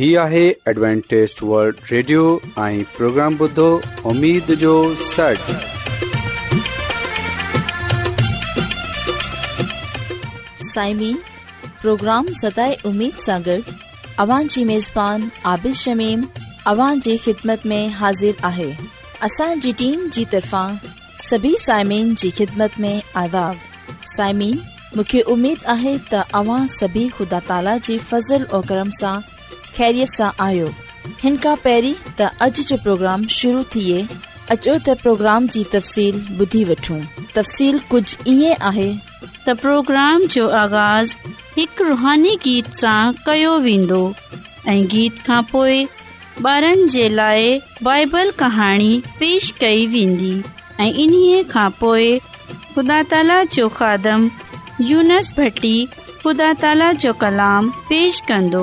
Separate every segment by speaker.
Speaker 1: هي آهي Adventist world radio ۽ programme بڌو اميد جو سٽ
Speaker 2: سائمين پروگرام سداي اميد ساغر اوان جي ميزبان عابد شميم اوان جي خدمت ۾ حاضر آهي اسان جي ٽيم جي طرفان سڀي سائمين جي خدمت ۾ آڏاو سائمين مونکي اميد آهي ته اوان سڀي خدا تالا جي فضل ۽ کرم سان सां आयो हिन खां पहिरीं त जो प्रोग्राम शुरू थिए अचो त प्रोग्राम जी तफ़सील ॿुधी वठूं तफ़सील कुझु
Speaker 3: इएं जो आगाज़ हिकु रुहानी गीत सां कयो वेंदो गीत खां पोइ ॿारनि जे लाइ पेश कई वेंदी ऐं ख़ुदा ताला जो खादम यूनस भट्टी ख़ुदा ताला जो कलाम पेश कंदो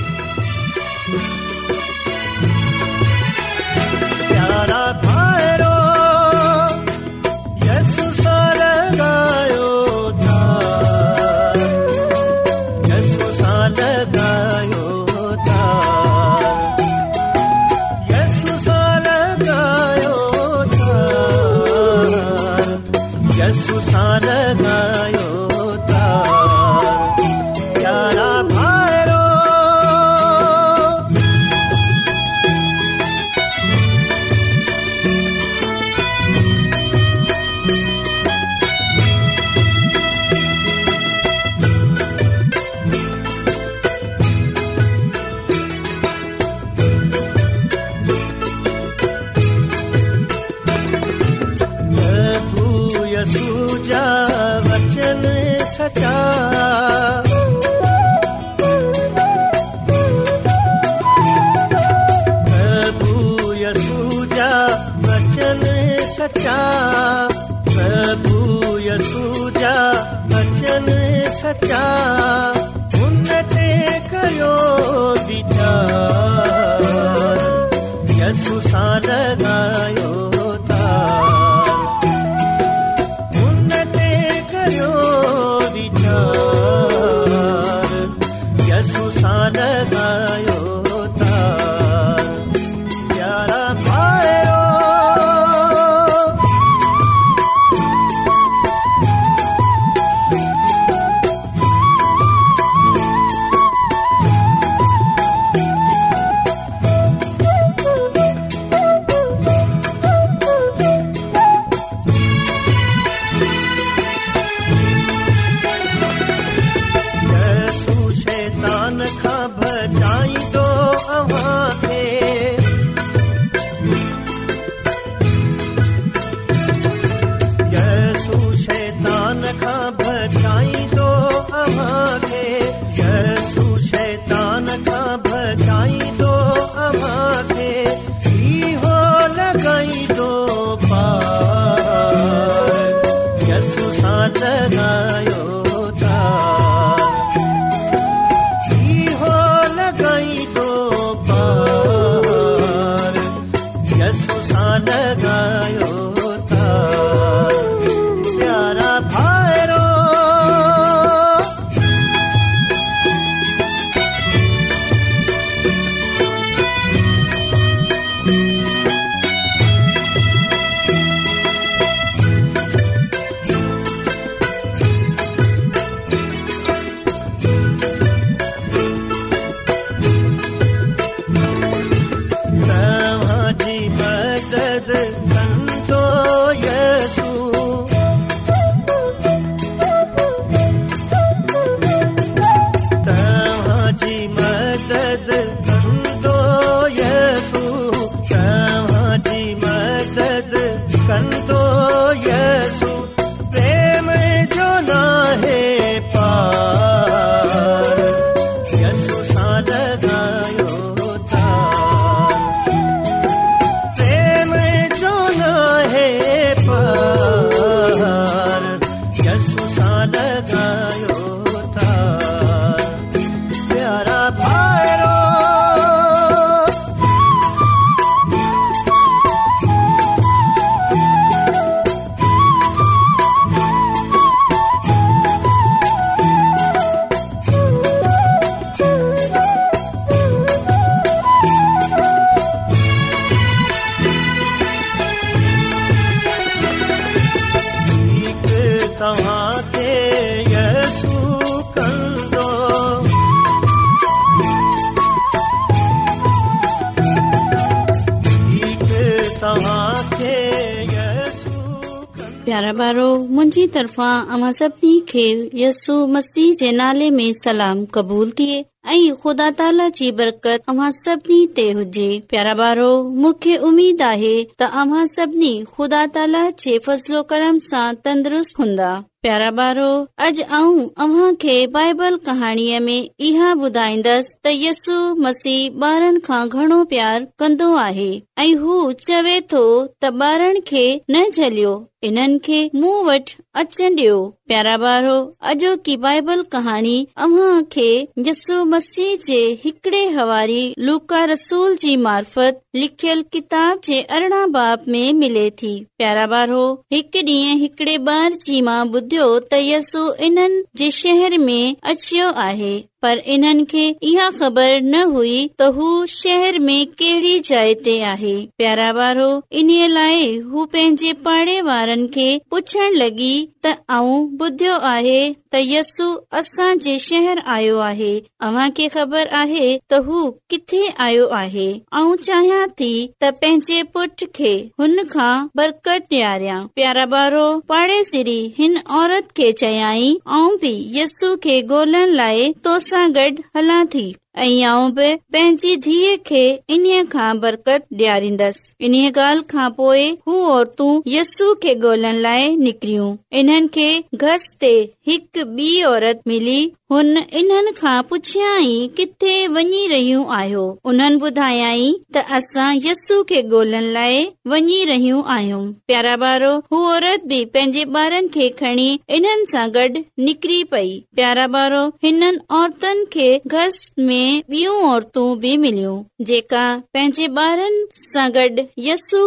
Speaker 4: प्यारा ॿारो मुंहिंजी तरफ़ा खे यस्सु मसीह जे नाले में सलाम क़बूल थिए ऐं ख़ुदा ताला जी बरकत अमा सभिनी ते हुजे प्यारा ॿारो मूंखे उमीद आहे त अमा सभिनी ख़ुदा ताला जे फसलो कर्म सां तंदुरुस्त हूंदा प्यारा ॿार हो अॼु आऊं अव्हां खे बाइबल कहाणीअ में इहा ॿुधाईंदसि त यसु मसीह ॿारनि खां घणो प्यार कंदो आहे ऐं हू चवे थो त ॿारनि खे न झलियो इन्हनि खे मु वटि अचनि ॾियो प्यारा ॿार अॼोकी बाईबल कहाणी अव्हू मसीह जे हिकड़े हवारी लूका रसूल जी मार्फत लिखल किताब जे अरिड़हं बाप में मिले थी प्यारा ॿार हो ॾींहं हिकड़े ॿार जी मां थियो त यस्सु इन्हनि जे शहर में अचियो आहे पर इन्हनि खे इहा ख़बर न हुई त हू शहर में कहिड़ी जाए ते आहे प्यारा ॿारो इन्हीअ लाए हू पंहिंजे पाड़े वारनि खे पुछण लॻी त ॿुधो आहे त यसू असां जे शहर आयो आहे अव्हां खे ख़बर आ त हू किथे आयो आहे ऐं चाहियां थी त पंहिंजे पुट खे हुन खां बरक़त डि॒यार प्यारा ॿारो पाड़े सीरी हिन औरत खे चयाई ऐं बि यसू खे गोलण लाए तोस सां गॾु हलां थी आऊं बि पंहिंजी धीउ खे इन्हीअ खां बरकत डि॒यारींदसि इन्हीअ ॻाल्हि खां पोए हू औरतूं यस्सू खे गोलण लाए निकरियूं इन्हनि खे घस ते हिकु बी औरत मिली हुन इन्हनि खां पुछियांई किथे वञी रहियूं आयो उन्हनि ॿुधायाई त असां यस्सू खे गोलण लाए वञी रहियूं आयूं प्यारा ॿारो हू औरत बि पंहिंजे ॿारनि खे खणी इन्हनि सां गॾु निकरी पई प्यारा ॿारो हिननि औरतन खे घस में ॿियूं औरतूं बि मिलियूं जेका पंहिंजे ॿारनि सां गॾु यस्सू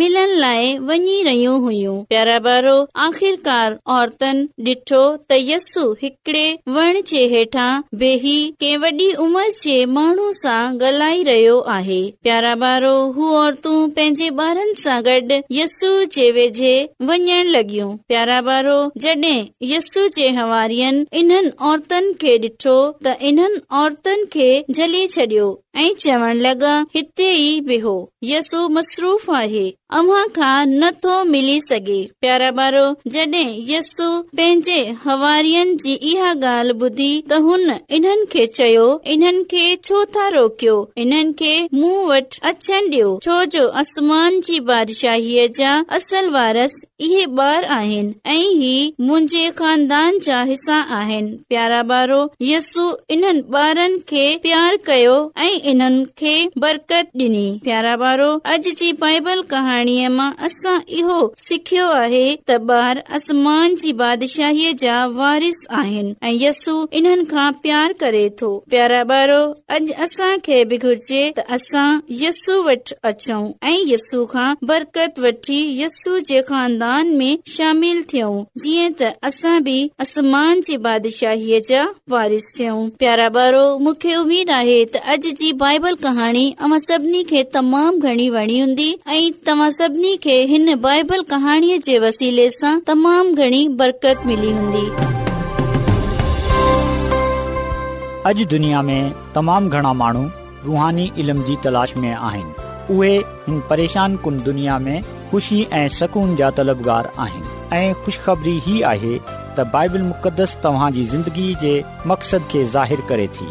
Speaker 4: मिलण लाइ वञी रहियूं हुयूं प्यारा ॿारो आख़िरकार औरतनि ॾिठो त यस्ी उमर जे माण्हू सां गलाए रहियो आहे प्यारा ॿारो हू औरतूं पंहिंजे ॿारनि सां गॾु यस्सु जे वेझे वञण लॻियूं प्यारा ॿारो जडे॒ यस्सू जेवारियन इन्हनि औरतनि खे डि॒ठो त इन्हनि औरतनि झली छडि॒यो ऐं चवण लॻा हिते ई वेहो यस्सु मसरूफ़ आ नथो मिली सघे प्यारा ॿारो जडे यस्सु पंहिंजे हवारियन जी इहा ॻाल्हि ॿुधी त हुन इन्हनि खे चयो इन्हनि खे छो था रोकियो इन्हनि खे मु वटि अछनि ॾियो छोजो आसमान जी बादशाहीअ जा असल वारस इहे ॿार आहिनि ऐं ई मुंहिंजे खानदान जा हिसा आहिनि प्यारा ॿारो यस्सु इन्हनि ॿारनि प्यार कयो ऐं इन्हनि खे बरकत डि॒नी प्यारा ॿारो अॼु जी बाइबल कहाणीअ मां असां इहो सिखियो आहे त ॿार आसमान जी बादशाह जा वारिस आहिनि ऐं यस्सू इन्हनि खां प्यार करे थो प्यारा ॿारो अॼु असां खे बि घुर्जे त असां यस्सू वठ अचऊं ऐं यस्सू खां बरकत वठी यस्सू जे ख़ानदान में शामिल थियऊं जीअं त असां बि आसमान जी बादशाहीअ जा वारिस थियूं प्यारा ॿारो अॼु जी बाइबल कहाणी हूंदी
Speaker 5: माण्हू रुहानी इल्म जी त आहिनि उहे आहिनि ऐं ख़ुश ख़बरी आहे तव्हांजी ज़िंदगी जे मक़सदु खे थी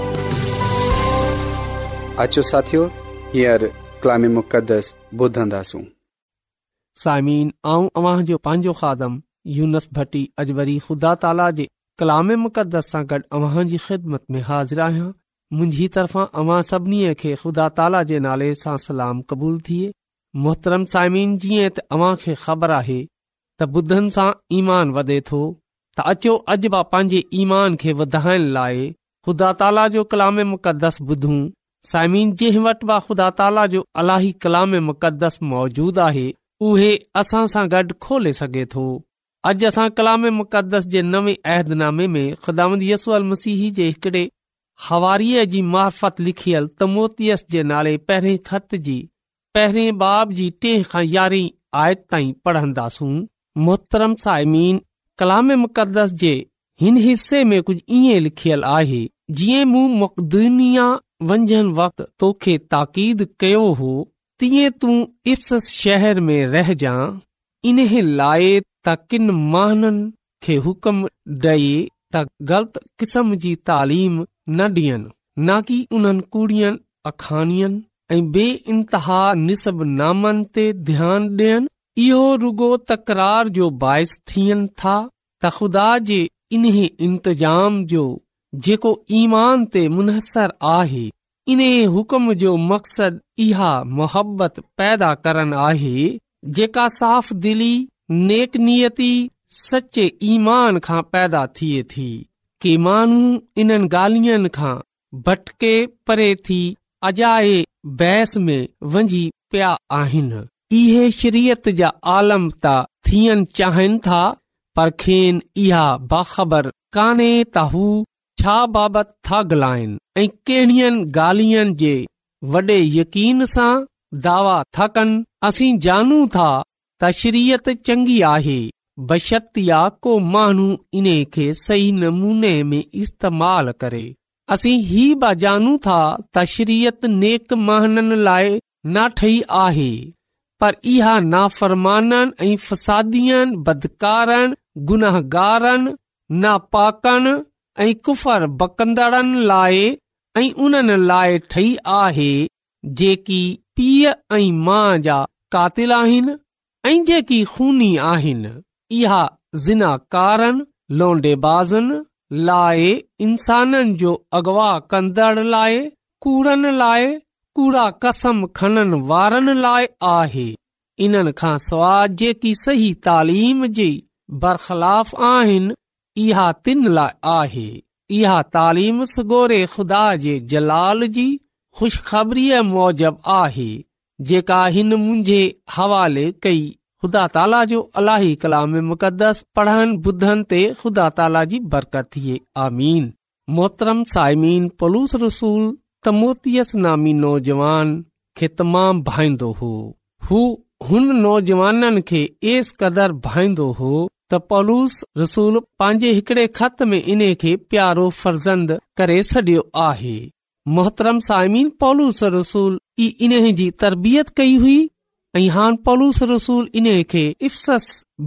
Speaker 6: साइमीन आऊं अव्हां जो पंहिंजो कादम यूनस भट्टी अजुदा ताला जे कलाम मुक़दस सां गॾु हाज़िर आहियां मुंहिंजी तरफ़ां अव्हां सभिनी खे ख़ुदा ताला जे नाले सां सलाम क़बूल थिए मोहतरम साइमिन जीअं त अव्हां खे ख़बर आहे त ॿुधनि सां ईमान वधे थो त अचो अज पंहिंजे ईमान खे वधाइण लाइ ख़ुदा ताला जो کلام मुक़दस ॿुधूं साइमिन जंहिं वटि ब ख़ुदा ताला जो अलाही कलाम मुक़दस मौजूदु आहे उहे असां सां गॾु खोले सघे थो अॼु असां कलाम मुक़दस जे नवे अहदनामे में ख़ुदामंद यसू अल मसीह जे हिकड़े हवारीअ जी मार्फत लिखियलु तमोतियस जे नाले पहिरें खत जी पहिरें बाब जी टे खां यारहीं आयत ताईं पढ़ंदासूं मोहतरम साइमिन कलाम मुक़दस जे हिन हिसे में कुझु ईअं लिखियलु आहे जीअं मूं मुक़दनिया वञण वक़्ति तोखे ताक़ीद कयो हो तीअं तूं इफ शहर में रहिजां इन्हे लाइ त किन महाननि खे हुकम डई त ग़लति क़िस्म जी तालीम न ॾियनि न कि उन्हनि कुड़ियुनि अखाणियनि ऐं बे इंतिहा निसब नामनि ते ध्यान ॾियनि इहो रुॻो तकरार जो बाहिस थियनि था त ख़ुदा जे इन्हे इंतजाम जो जेको ईमान ते मुनसरु आहे इन्हे हुकम जो मक़्सदु इहा मोहबत पैदा करनि आहे जेका साफ़ दिली नेकनियति सचे ईमान खां पैदा थिए थी की माण्हू इन्हनि गाल्हियुनि खां भटके परे थी अजाए बहस में वञी पिया आहिनि इहे शरीयत जा आलम त थियण चाहिनि था पर खेनि इहा बाख़बर कोन्हे त हू छा बाबति था गलाइनि ऐं कहिड़ियनि गाल्हियुनि जे वॾे यकीन सां दावा था कनि असीं जानू था तशरीयत चङी आहे या को माण्हू इन खे सही नमूने में इस्तेमाल करे असीं ही बि जानूं था तशरीयत नेक महननि लाइ ना ठही आहे पर इहा नाफ़रमाननि फ़सादीनि बदकारनि गुनहगारनि नापाकण ऐं कुफर बकंदड़नि लाइ ऐं उन्हनि लाइ ठही आहे जेकी पीउ ऐं माउ जा कातिल आहिनि ऐं जेकी खूनी आहिनि इहा ज़िनाकारनि लोंडेबाज़नि लाइ इंसाननि जो अगवा कंदड़ लाइ कूड़नि लाइ कूड़ा कसम खननि वारनि लाइ आहे इन्हनि खां सवाइ जेकी सही तालीम जे बरख़लाफ़ आहिनि इहा तिन लाइ आहे इहा तालीम सगोरे ख़ुदा जे जलाल जी ख़ुशख़बरीअ मौजब आहे जेका हिन मुंहिंजे हवाले कई ख़ुदा ताला जो अलाही कलाम मुक़दस पढ़नि ॿुधनि ते ख़ुदा ताला जी बरकत थिए आमीन मोहतरम साइमीन पलूस रसूल तमोतियस नामी नौजवान खे तमाम भाईंदो हो हुन नौजवान खे एस क़दुरु भाईंदो हो त पलूस रसूल पंहिंजे हिकड़े खत में इन्हे प्यारो फर्ज़ंद करे छडि॒यो आहे मोहतरम साइमीन पोलूस रसूल ई इन्हीअ जी तरबियत कई हुई ऐं हाणे पलूस रसूल इन्हे खे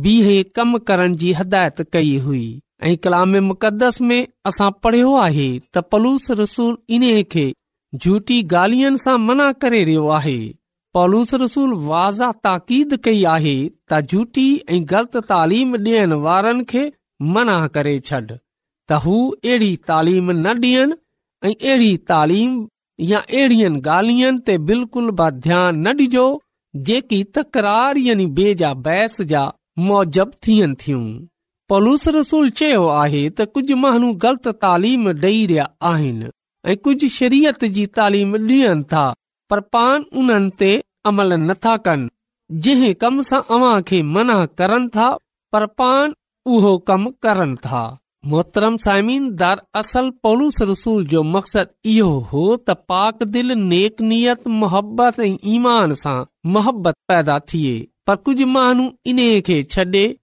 Speaker 6: बिहे कम करण जी हिदायत कई हुई ऐं कलाम मुक़दस में असां पढ़ियो आहे त पलूस रसूल इन्हे खे झूठी गाल्हियुनि सां मना करे रहियो आहे पॉलूस रसूल वाज़ा ताक़ीद कई आहे त झूटी ऐं ग़लति तालीम ॾियण वारनि खे मना करे छॾ त हू अहिड़ी तालीम न ॾियनि ऐं अहिड़ी तालीम या अहिड़ियुनि गाल्हियुनि ते बिल्कुलु ब ध्यान न डि॒जो जेकी तकरार यानी बेजा बहस जा मौजब थियन थियूं पलूस रसूल चयो आहे त कुझु माण्हू ग़लति तालीम डेई रहिया आहिनि ऐं कुझु शरीयत जी तालीम डि॒यन था पर पान उन्हनि ते अमल नथा कनि जंहिं कम सां अव्हां खे मना करनि था पर पान उहो कमु कनि था मोहतरम साइमींदार असल पलूस रसूल जो मक़सदु इहो हो त पाक दिल नेकनियत मोहबत ऐं ईमान सां मोहबत पैदा थिए पर कुझु माण्हू इन्हे खे छडे॒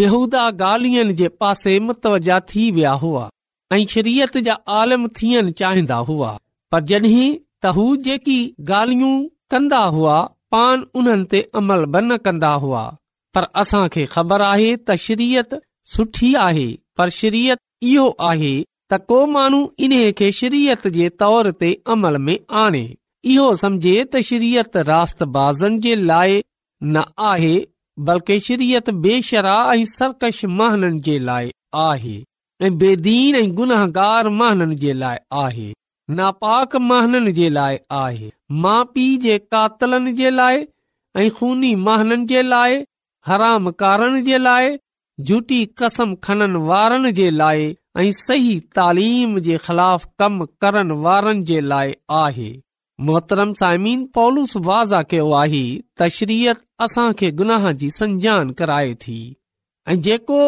Speaker 6: बेहूदा गालियन जे पासे मुतवजा थी विया हुआ ऐं शिरीयत जा आलम थियनि चाहिंदा हुआ पर जॾहिं त हू जेकी गाल्हियूं कंदा हुआ पान उन्हनि ते अमल बि न कंदा हुआ पर असांखे ख़बर आहे त शिरयत सुठी आहे पर शरीयत इहो आहे त को माण्हू इन्हे खे शरीयत जे तौर ते अमल में आणे इहो समझे त शरीयत रास्त बाज़नि जे लाइ न आहे बल्कि शरीयत बेशरा ऐं सरकश महननि जे लाइ आहे ऐं बेदीन ऐं गुनाहगार महननि जे लाइ आहे नापाक महननि जे लाइ आहे माउ पीउ जे कातलनि जे लाइ ऐं खूनी महननि जे लाइ हराम जे लाइ झूठी कसम खननि वारनि जे लाइ ऐं सही तालीम जे ख़िलाफ़ कम करण वारनि जे लाइ आहे मोहतरम साइमीन पोलस वाज़ा कयो आहे तशरीयत असां खे गुनाह जी संजान कराए थी ऐं जेको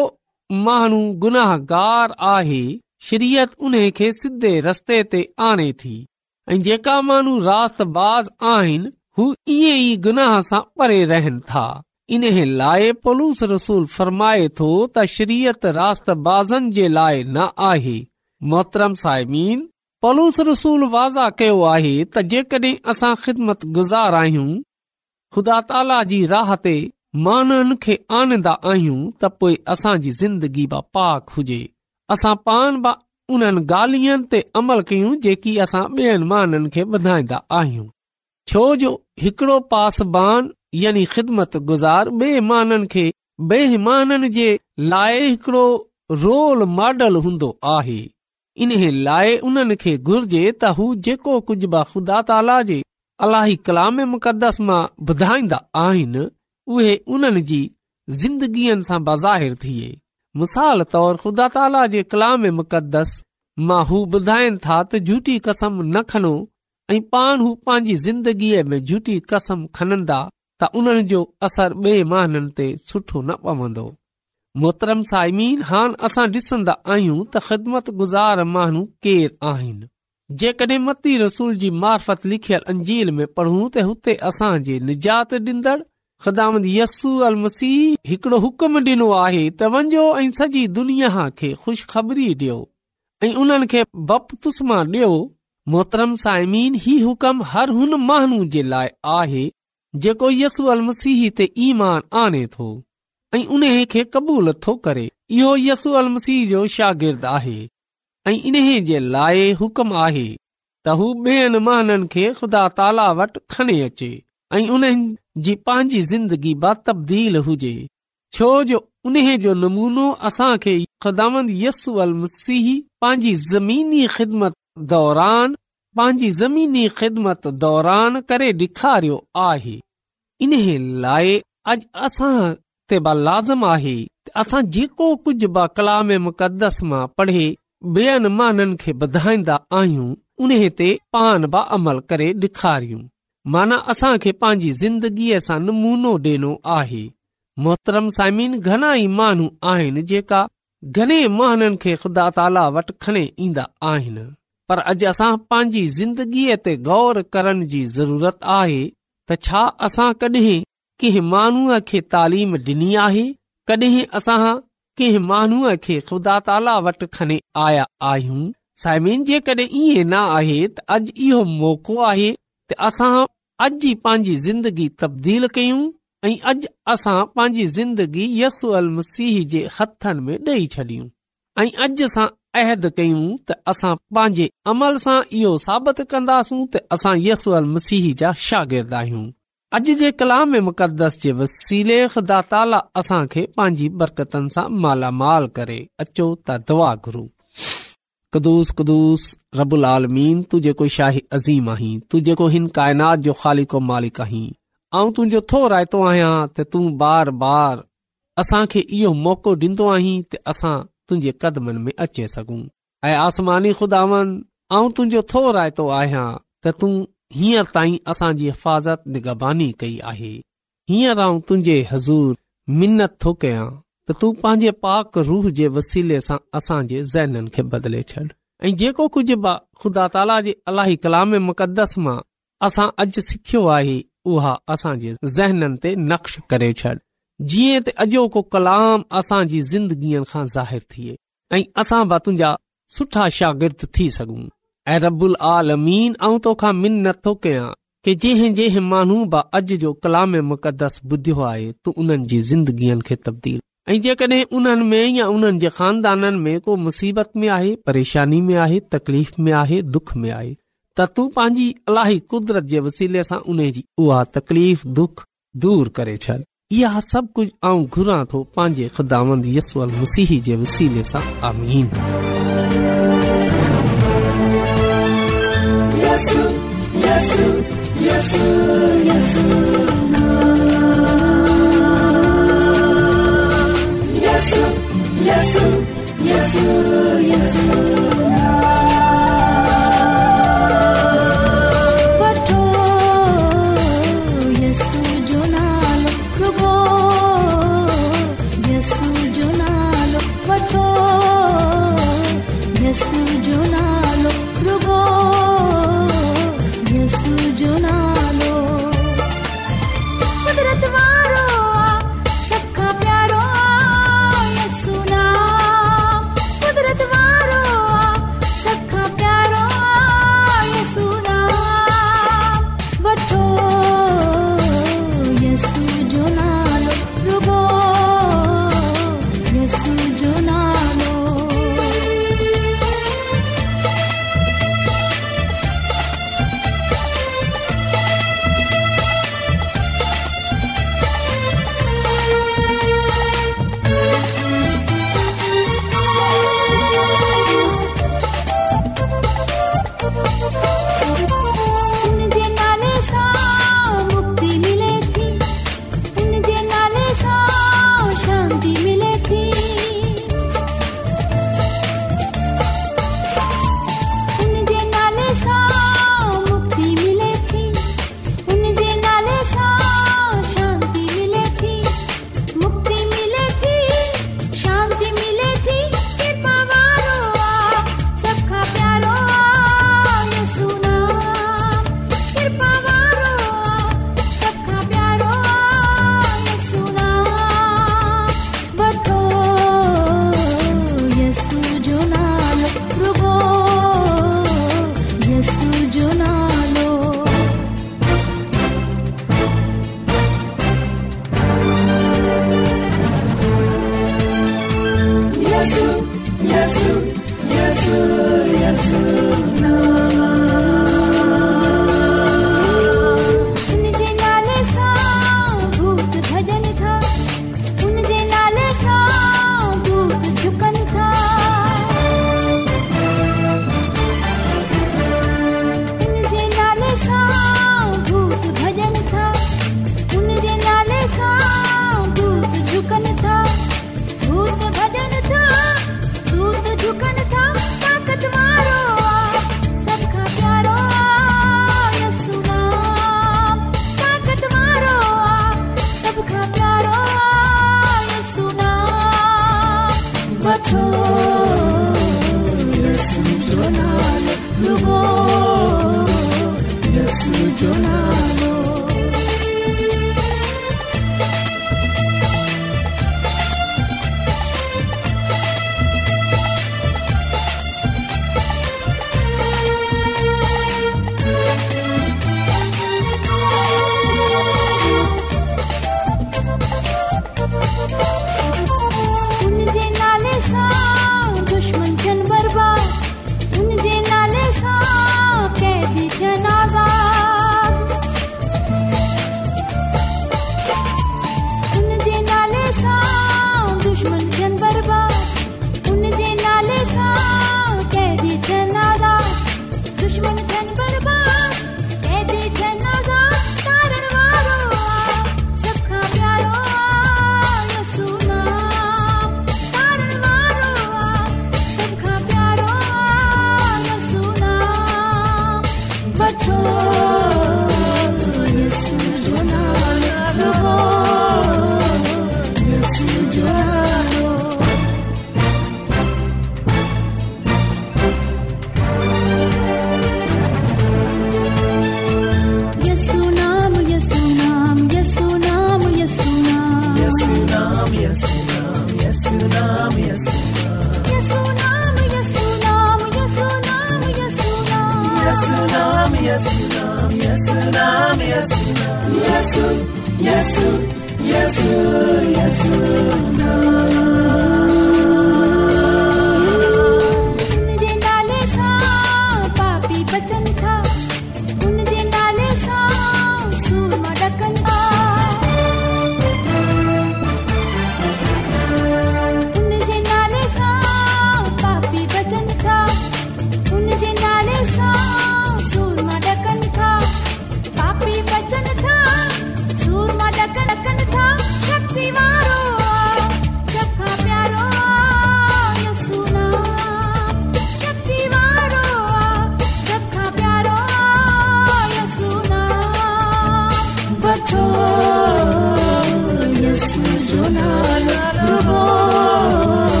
Speaker 6: माण्हू गुनाहगार आहे शत उन्हे सिधे रस्ते ते आणे थी ऐं जेका माण्हू बाज़ आहिनि हू इएं ई गुनाह सां परे रहन था इन लाइ पोलूस रसूल फरमाए थो त श्रीत रास्ताज़नि जे लाइ न आहे मोहतरम साइमीन पलूस रसूल वाज़ा कयो आहे त जेकड॒हिं असां ख़िदमत गुज़ार आहियूं ख़ुदा ताला जी राह ते माननि खे आनंदा आहियूं त पोइ असांजी ज़िंदगी ब पाक हुजे असां पाण बि उन ॻाल्हियुनि ते अमल कयूं जेकी असां ॿियनि माननि खे ॿुधाईंदा आहियूं छो जो हिकिड़ो पासबान यानी ख़िदमत गुज़ार बे माननि खे बेमाननि जे लाइ हिकिड़ो रोल मॉडल हूंदो आहे इन्हे लाइ उन्हनि खे घुर्जे त हू जेको कुझ बि खुदा ताला जे अलाही कलाम मुक़दस मां ॿुधाईंदा आहिनि उहे उन्हनि जी ज़िंदगीअ सां बाज़ाहिर थिए मिसाल तौर ख़ुदा ताला जे मुक़दस मां हू ॿुधाइनि था त झूठी कसम न खनो ऐं पाण हू पंहिंजी ज़िंदगीअ में झूठी कसम खनंदा त उन्हनि जो असर बे॒ननि ते सुठो न पवंदो मोहतरम साइमीन हान असां ॾिसंदा आहियूं त ख़िदमत गुज़ार माण्हू केर आहिनि जेकॾहिं मती रसूल जी मार्फत लिखियल अंजील में पढ़ूं त हुते असां जे निजात ॾींदड़ ख़ुदामद यस्सू अल मसीह हिकड़ो हुकुम डि॒नो आहे त वञो ऐं सॼी दुनिया खे ख़ुशख़बरी ॾियो ऐं उन्हनि खे बप डि॒यो मोहतरम साइमीन ही हुकम हर हुन महनू जे लाइ आहे जेको यस्सू अल मसीह ते ईमान आणे थो ऐं उन खे क़बूल थो करे इहो यस्सू अल मसीह जो शागिर्दु आहे ऐं इन जे लाइ हुकम आहे त हू ॿियनि महननि खे खुदा ताला वटि खणी अचे ऐं उन्हनि जी पंहिंजी ज़िंदगी ब तब्दील हुजे छो जो उन्हनि जो नमूनो असां खे मसीह अली ज़मीनी ख़िदमत दौरान पंहिंजी ज़मीनी ख़िदमत दौरान करे डे॒खारियो आहे इन लाइ अॼ असां ते बि लाज़िम आहे असां जेको कुझ ब कलाम मुक़दस मां पढ़े ॿियनि माननि खे बधाईंदा आहियूं उन ते पान बमल करे डे॒खारियूं माना असां खे पंहिंजी ज़िंदगीअ सां नमूनो डेनो आहे मोहतरम साइमिन घणा ई माण्हू आहिनि जेका घणे महन खे खुदा ताला वटि खणी ईंदा आहिनि पर अॼु असां पंहिंजी ज़िंदगीअ ते गौर करण जी ज़रूरत आहे त छा असां कॾहिं कंहिं माण्हूअ खे तालीम डि॒नी आहे कडहिं असां कंहिं माण्हूअ खे ख़ुदा ताला वटि खणी आया आहियूं साइमिन जेकॾहिं ईअं न आहे त अॼु इहो मौक़ो आहे असां अॼु ई पंहिंजी ज़िंदगी तब्दील कयूं ऐं अॼु असां पंहिंजी ज़िंदगी यसू अल मसीह जे हथनि में ॾेई छॾियूं ऐं अॼु असां अहद कयूं त असां पंहिंजे अमल सां इहो साबित कंदासूं त असां यसू अल मसीह जा शागिर्द आहियूं अॼु जे कलाम मुक़दस जे वसीले ख़ुदा ताला असां खे पंहिंजी बरकतनि सां मालामाल करे अचो त दुआ घुरू कदुस कुदुस रबुल आलमीन तू जेको शाही अज़ीम आहीं तू जेको हिन काइनात जो ख़ालिको मालिक आहीं ऐं तुंहिंजो थो रायतो आहियां त तूं बार बार असां खे इहो मौक़ो डि॒न्दो आहीं त असां तुंहिंजे कदमनि में अचे सघूं ऐं आसमानी खुदावन आऊं तुंहिंजो थो रायतो आहियां त तूं हींअर ताईं असांजी हिफ़ाज़त निगबानी कई आहे हींअर आऊं तुंहिंजे हज़ूर मिनत थो कयां त तूं पंहिंजे पाक रूह जे वसीले सां असांजे ज़हननि खे बदिले छॾ ऐं जेको कुझ बि खुदा ताला जे अलाही कलाम मुक़दस मां असां अॼु सिखियो आहे उहा असांजे ज़हननि ते नक्श करे छॾ जीअं त अॼो को कलाम असांजी ज़िंदगीअ खां ज़ाहिरु थिए ऐं असां तुंहिंजा सुठा शागिर्दु थी सघूं ऐं रबुल आलमीन ऐं तोखा मिन नथो कयां कि जंहिं जंहिं माण्हू बि अॼ जो कलाम मुक़दस ॿुधियो आहे तू उन्हनि जी ज़िंदगीअ खे तब्दील ऐं जेकॾहिं उन्हनि में या उन्हनि जे खानदाननि में को मुसीबत में आहे परेशानी में आहे तकलीफ़ में आहे दुख में आहे त तूं पंहिंजी अलाही कुदरत जे वसीले सां उन जी उहा तकलीफ़ दुख दूर करे छॾ इहा सभु कुझु आऊं घुरां थो पंहिंजे मसीह जे वसीले सां आमीन
Speaker 7: Hallelujah.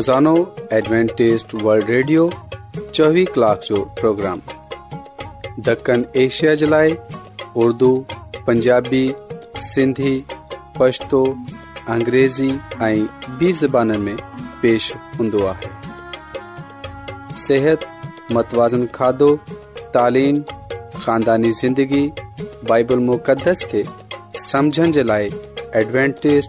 Speaker 1: रोज़ानो एडवेंटेस्ड वल्ड ریڈیو चोवीह कलाक جو پروگرام دکن ایشیا جلائے اردو پنجابی سندھی پشتو पछतो अंग्रेज़ी ऐं बि ज़बान में पेश हूंदो आहे सिहत मतवाज़न खाधो तालीम ख़ानदानी ज़िंदगी बाइबल मुक़दस खे समझण जे लाइ एडवेंटेस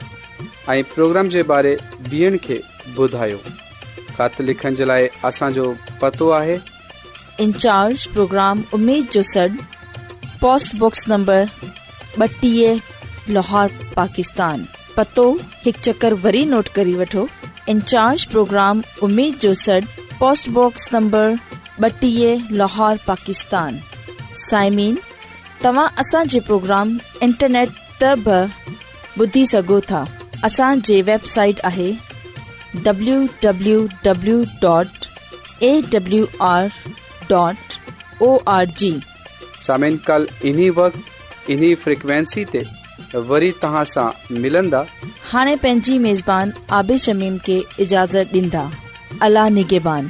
Speaker 1: ऐं प्रोग्राम जे बारे ॿियनि खे ॿुधायो ख़त लिखण जे लाइ असांजो पतो आहे
Speaker 2: इन्चार्ज प्रोग्राम उमेद जो सॾु पोस्टबॉक्स नंबर ॿटीह लाहौर पाकिस्तान पतो हिकु चकर वरी नोट करे वठो इन्चार्ज प्रोग्राम उमेद जो सॾु पोस्टबॉक्स नंबर ॿटीह लाहौर पाकिस्तान साइमीन तव्हां असांजे प्रोग्राम इंटरनेट त बि ॿुधी सघो था असांजी वेबसाइट आहे पंहिंजी मेज़बान आबिशमीम खे اجازت ॾींदा अला نگہبان